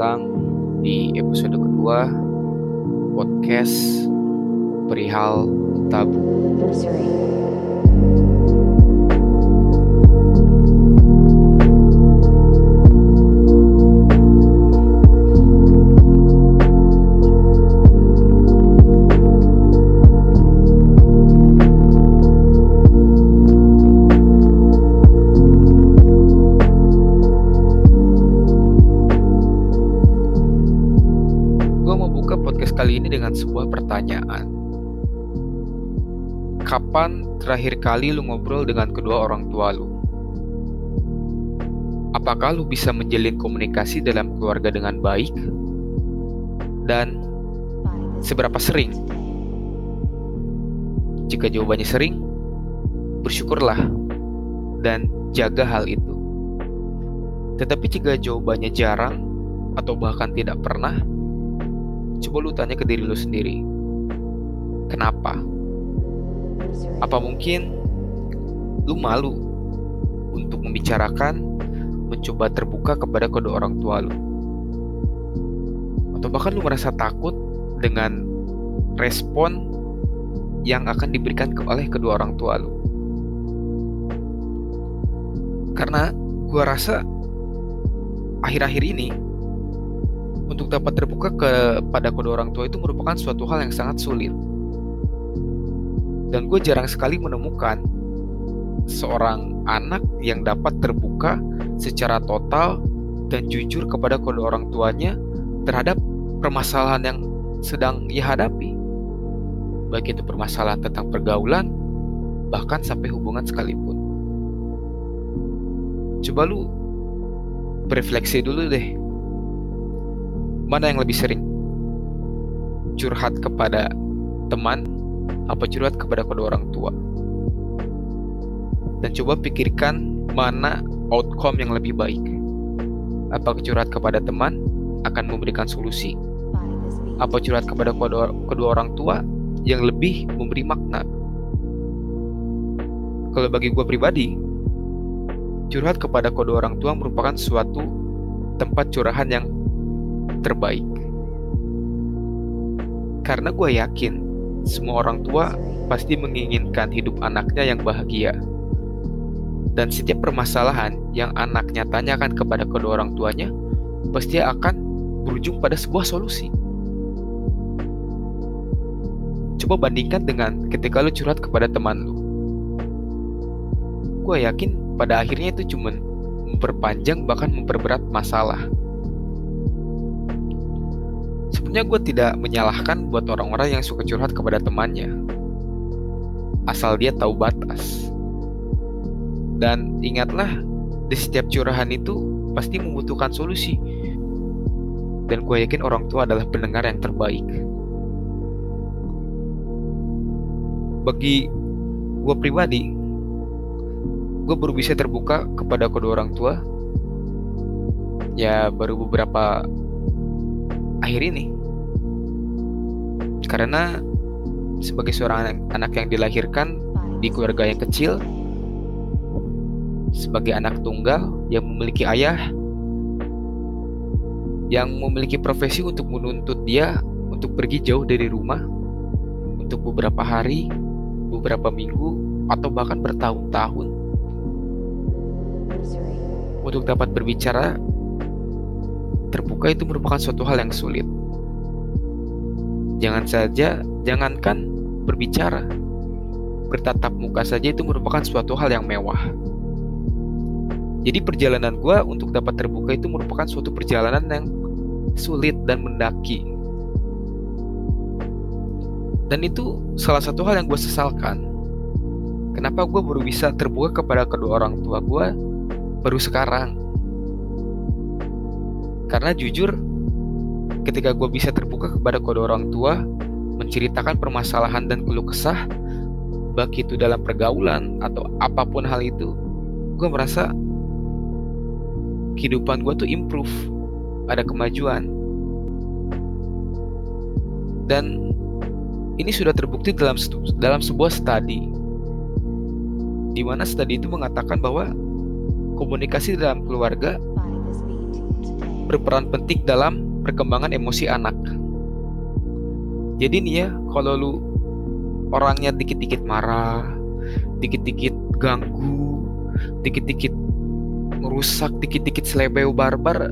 datang di episode kedua podcast perihal tabu. Terakhir kali lu ngobrol dengan kedua orang tua lu? Apakah lu bisa menjalin komunikasi dalam keluarga dengan baik? Dan seberapa sering? Jika jawabannya sering, bersyukurlah dan jaga hal itu. Tetapi jika jawabannya jarang atau bahkan tidak pernah, coba lu tanya ke diri lu sendiri. Kenapa? Apa mungkin lu malu untuk membicarakan, mencoba terbuka kepada kedua orang tua lu? Atau bahkan lu merasa takut dengan respon yang akan diberikan oleh kedua orang tua lu? Karena gua rasa akhir-akhir ini untuk dapat terbuka kepada kedua orang tua itu merupakan suatu hal yang sangat sulit. Dan gue jarang sekali menemukan seorang anak yang dapat terbuka secara total dan jujur kepada kedua orang tuanya terhadap permasalahan yang sedang ia hadapi. Baik itu permasalahan tentang pergaulan, bahkan sampai hubungan sekalipun. Coba lu berefleksi dulu deh mana yang lebih sering? Curhat kepada teman apa curhat kepada kedua orang tua? Dan coba pikirkan mana outcome yang lebih baik. Apa curhat kepada teman akan memberikan solusi? Apa curhat kepada kedua, kedua orang tua yang lebih memberi makna? Kalau bagi gue pribadi, curhat kepada kedua orang tua merupakan suatu tempat curahan yang terbaik. Karena gue yakin semua orang tua pasti menginginkan hidup anaknya yang bahagia. Dan setiap permasalahan yang anaknya tanyakan kepada kedua orang tuanya pasti akan berujung pada sebuah solusi. Coba bandingkan dengan ketika lu curhat kepada teman lu. Gue yakin pada akhirnya itu cuma memperpanjang bahkan memperberat masalah. Sebenarnya gue tidak menyalahkan buat orang-orang yang suka curhat kepada temannya. Asal dia tahu batas. Dan ingatlah, di setiap curahan itu pasti membutuhkan solusi. Dan gue yakin orang tua adalah pendengar yang terbaik. Bagi gue pribadi, gue baru bisa terbuka kepada kedua orang tua. Ya baru beberapa akhir ini. Karena sebagai seorang anak, yang dilahirkan di keluarga yang kecil sebagai anak tunggal yang memiliki ayah yang memiliki profesi untuk menuntut dia untuk pergi jauh dari rumah untuk beberapa hari, beberapa minggu atau bahkan bertahun-tahun. Untuk dapat berbicara terbuka itu merupakan suatu hal yang sulit. Jangan saja, jangankan berbicara, bertatap muka saja itu merupakan suatu hal yang mewah. Jadi perjalanan gue untuk dapat terbuka itu merupakan suatu perjalanan yang sulit dan mendaki. Dan itu salah satu hal yang gue sesalkan. Kenapa gue baru bisa terbuka kepada kedua orang tua gue baru sekarang? Karena jujur, ketika gue bisa terbuka kepada kedua orang tua, menceritakan permasalahan dan keluh kesah, baik itu dalam pergaulan atau apa pun hal itu, gue merasa kehidupan gue tuh improve, ada kemajuan. Dan ini sudah terbukti dalam dalam sebuah studi, di mana studi itu mengatakan bahwa komunikasi dalam keluarga berperan penting dalam perkembangan emosi anak. Jadi nih ya, kalau lu orangnya dikit-dikit marah, dikit-dikit ganggu, dikit-dikit merusak, dikit-dikit selebeu barbar,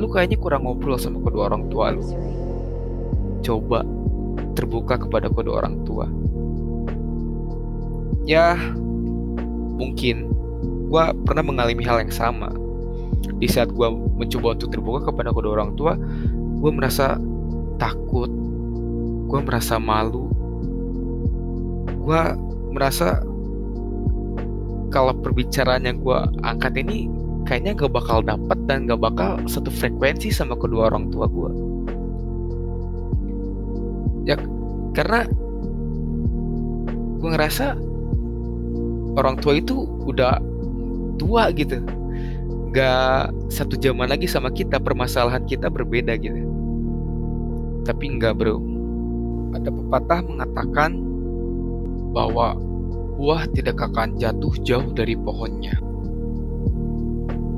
lu kayaknya kurang ngobrol sama kedua orang tua lu. Coba terbuka kepada kedua orang tua. Ya, mungkin gue pernah mengalami hal yang sama. Di saat gue mencoba untuk terbuka kepada kedua orang tua, gue merasa takut, gue merasa malu, gue merasa kalau perbicaraan yang gue angkat ini kayaknya gak bakal dapat dan gak bakal satu frekuensi sama kedua orang tua gue ya karena gue ngerasa orang tua itu udah tua gitu gak satu zaman lagi sama kita permasalahan kita berbeda gitu tapi enggak bro ada pepatah mengatakan bahwa buah tidak akan jatuh jauh dari pohonnya.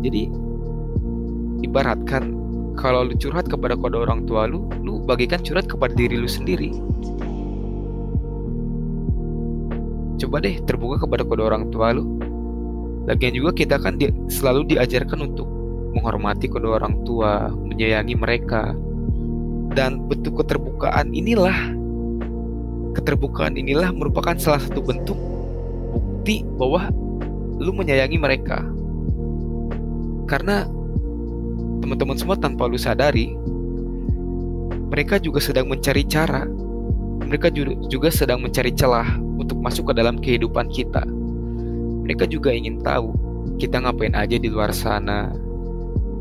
Jadi, ibaratkan kalau lu curhat kepada kode orang tua lu, lu bagikan curhat kepada diri lu sendiri. Coba deh terbuka kepada kode orang tua lu. Lagian juga kita kan di, selalu diajarkan untuk menghormati kedua orang tua, menyayangi mereka. Dan bentuk keterbukaan inilah keterbukaan inilah merupakan salah satu bentuk bukti bahwa lu menyayangi mereka. Karena teman-teman semua tanpa lu sadari, mereka juga sedang mencari cara. Mereka juga sedang mencari celah untuk masuk ke dalam kehidupan kita. Mereka juga ingin tahu kita ngapain aja di luar sana.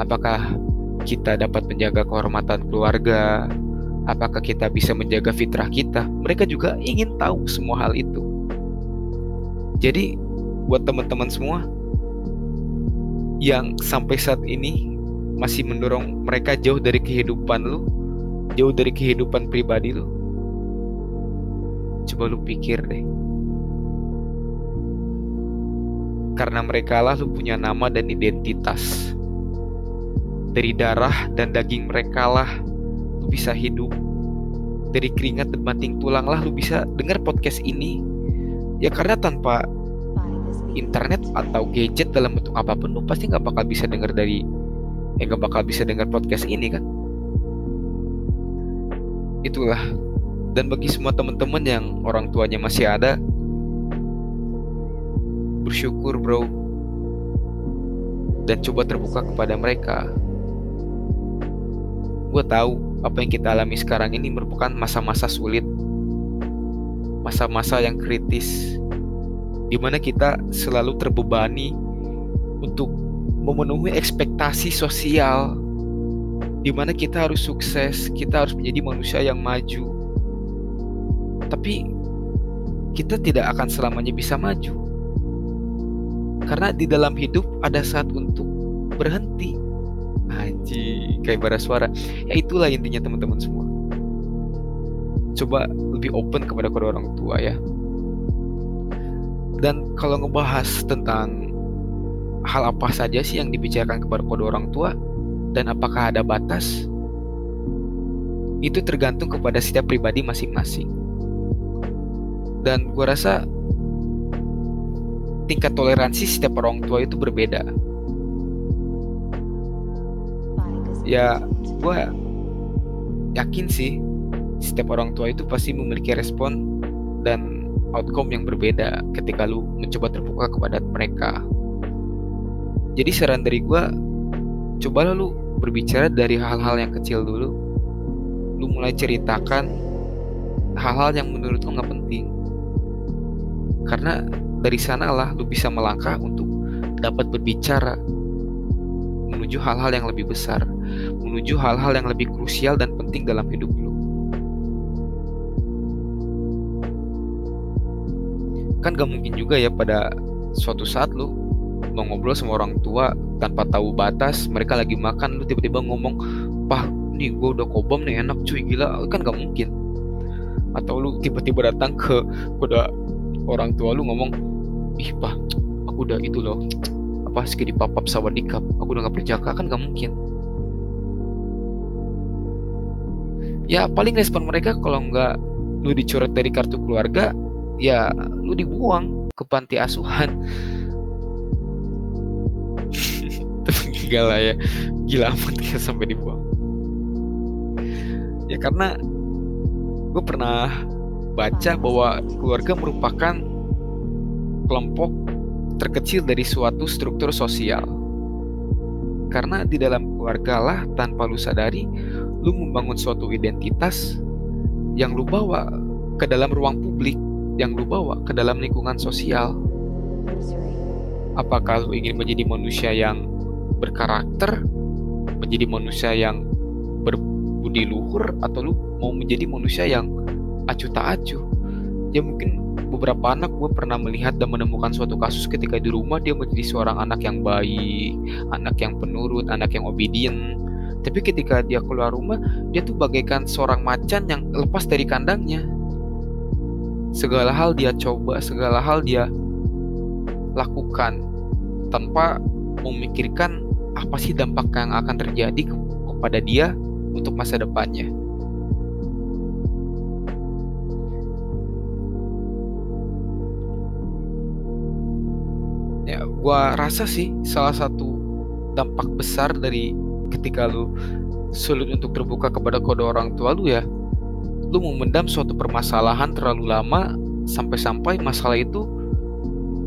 Apakah kita dapat menjaga kehormatan keluarga, apakah kita bisa menjaga fitrah kita? Mereka juga ingin tahu semua hal itu. Jadi, buat teman-teman semua yang sampai saat ini masih mendorong mereka jauh dari kehidupan lu, jauh dari kehidupan pribadi lu, coba lu pikir deh. Karena mereka lah lu punya nama dan identitas. Dari darah dan daging mereka lah bisa hidup. Dari keringat dan banting tulang lah lu bisa dengar podcast ini. Ya karena tanpa internet atau gadget dalam bentuk apa pun lu pasti nggak bakal bisa dengar dari ya nggak bakal bisa dengar podcast ini kan? Itulah. Dan bagi semua teman-teman yang orang tuanya masih ada bersyukur bro. Dan coba terbuka kepada mereka. Gue tahu apa yang kita alami sekarang ini merupakan masa-masa sulit, masa-masa yang kritis, di mana kita selalu terbebani untuk memenuhi ekspektasi sosial, di mana kita harus sukses, kita harus menjadi manusia yang maju. Tapi kita tidak akan selamanya bisa maju. Karena di dalam hidup ada saat untuk berhenti Haji kayak bara suara. Ya itulah intinya teman-teman semua. Coba lebih open kepada kedua orang tua ya. Dan kalau ngebahas tentang hal apa saja sih yang dibicarakan kepada kedua orang tua dan apakah ada batas? Itu tergantung kepada setiap pribadi masing-masing. Dan gue rasa tingkat toleransi setiap orang tua itu berbeda. Ya gue yakin sih setiap orang tua itu pasti memiliki respon dan outcome yang berbeda ketika lu mencoba terbuka kepada mereka. Jadi saran dari gue coba lu berbicara dari hal-hal yang kecil dulu. Lu mulai ceritakan hal-hal yang menurut lu nggak penting. Karena dari sanalah lu bisa melangkah untuk dapat berbicara menuju hal-hal yang lebih besar, menuju hal-hal yang lebih krusial dan penting dalam hidup lu. Kan gak mungkin juga ya pada suatu saat lu mau ngobrol sama orang tua tanpa tahu batas, mereka lagi makan, lu tiba-tiba ngomong, Pah, nih gue udah kobam nih enak cuy, gila, kan gak mungkin. Atau lu tiba-tiba datang ke udah orang tua lu ngomong, ih pah, aku udah itu loh, apa di papap sawadikap aku udah gak berjaka kan gak mungkin. Ya paling respon mereka kalau nggak lu dicoret dari kartu keluarga ya lu dibuang ke panti asuhan. Enggak lah ya. Gila amat ya sampai dibuang. Ya karena gue pernah baca bahwa keluarga merupakan kelompok terkecil dari suatu struktur sosial. Karena di dalam keluarga lah tanpa lu sadari lu membangun suatu identitas yang lu bawa ke dalam ruang publik yang lu bawa ke dalam lingkungan sosial. Apakah lu ingin menjadi manusia yang berkarakter menjadi manusia yang berbudi luhur atau lu mau menjadi manusia yang acuh tak acuh? Ya mungkin beberapa anak gue pernah melihat dan menemukan suatu kasus ketika di rumah dia menjadi seorang anak yang baik, anak yang penurut, anak yang obedient. Tapi ketika dia keluar rumah, dia tuh bagaikan seorang macan yang lepas dari kandangnya. Segala hal dia coba, segala hal dia lakukan tanpa memikirkan apa sih dampak yang akan terjadi kepada dia untuk masa depannya. Gua rasa sih salah satu dampak besar dari ketika lu sulit untuk terbuka kepada kode orang tua lu ya lu memendam suatu permasalahan terlalu lama sampai-sampai masalah itu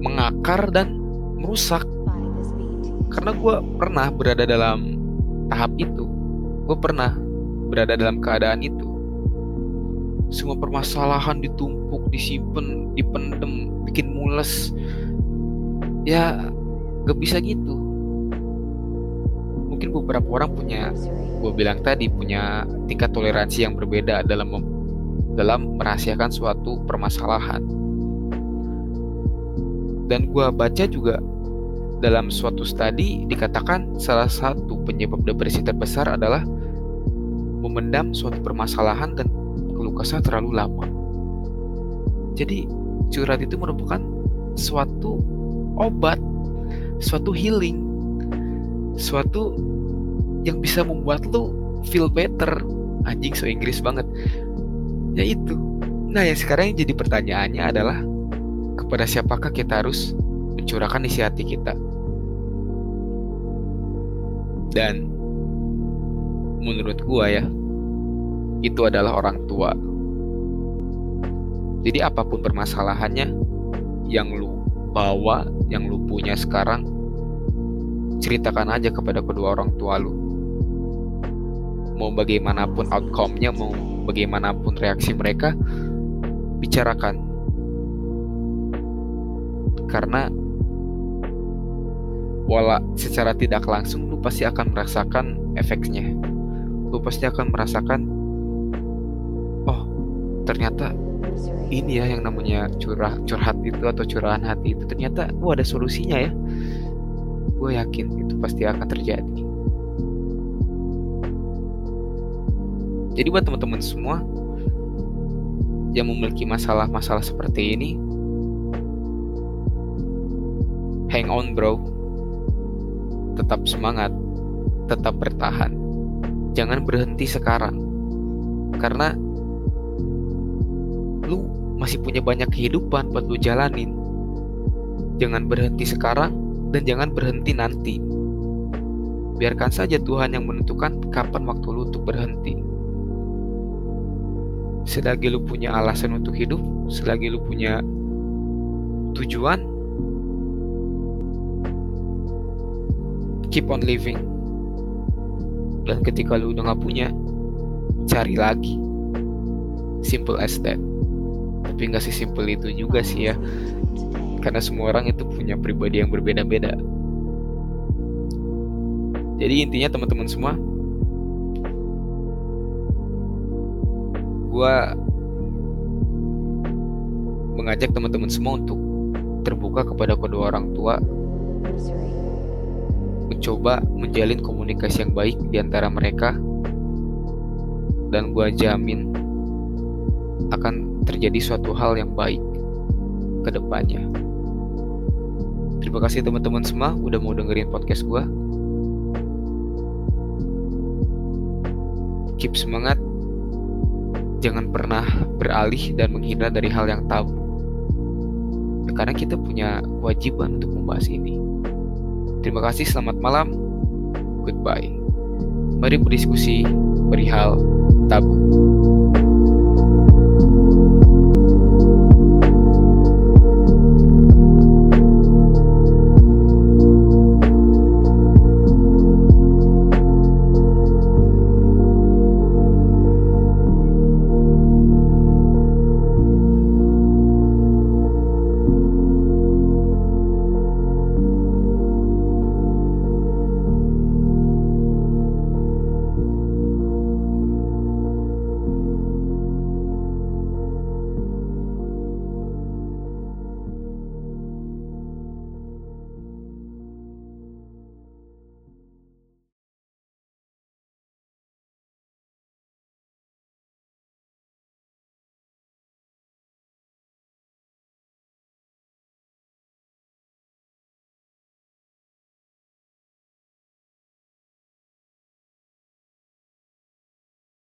mengakar dan merusak. Karena gue pernah berada dalam tahap itu. Gue pernah berada dalam keadaan itu. Semua permasalahan ditumpuk disimpan dipendem bikin mules ya gak bisa gitu mungkin beberapa orang punya gue bilang tadi punya tingkat toleransi yang berbeda dalam dalam merahasiakan suatu permasalahan dan gue baca juga dalam suatu studi dikatakan salah satu penyebab depresi terbesar adalah memendam suatu permasalahan dan keluh kesah terlalu lama. Jadi curhat itu merupakan suatu obat, suatu healing, suatu yang bisa membuat lu feel better. Anjing so Inggris banget. Ya itu. Nah, yang sekarang yang jadi pertanyaannya adalah kepada siapakah kita harus mencurahkan isi hati kita? Dan menurut gua ya, itu adalah orang tua. Jadi apa pun permasalahannya yang lu bawa yang lu punya sekarang ceritakan aja kepada kedua orang tua lu. Mau bagaimanapun outcome-nya mau bagaimanapun reaksi mereka bicarakan. Karena wala secara tidak langsung lu pasti akan merasakan efeknya. Lu pasti akan merasakan oh ternyata ini ya yang namanya curah curhat itu atau curahan hati itu. Ternyata wah ada solusinya ya. Gue yakin itu pasti akan terjadi. Jadi buat teman-teman semua yang memiliki masalah-masalah seperti ini hang on bro. Tetap semangat. Tetap bertahan. Jangan berhenti sekarang. Karena lu masih punya banyak kehidupan buat lu jalanin. Jangan berhenti sekarang dan jangan berhenti nanti. Biarkan saja Tuhan yang menentukan kapan waktu lu untuk berhenti. Selagi lu punya alasan untuk hidup, selagi lu punya tujuan, keep on living. Dan ketika lu udah gak punya, cari lagi. Simple as that tapi nggak sesimpel itu juga sih ya. Karena semua orang itu punya pribadi yang berbeda-beda. Jadi intinya teman-teman semua gue mengajak teman-teman semua untuk terbuka kepada kedua orang tua mencoba menjalin komunikasi yang baik di antara mereka dan gue jamin akan terjadi suatu hal yang baik ke depannya. Terima kasih teman-teman semua udah mau dengerin podcast gue. Keep semangat jangan pernah beralih dan menghindar dari hal yang tabu. Karena kita punya kewajiban untuk membahas ini. Terima kasih, selamat malam. Goodbye. Mari berdiskusi perihal tabu.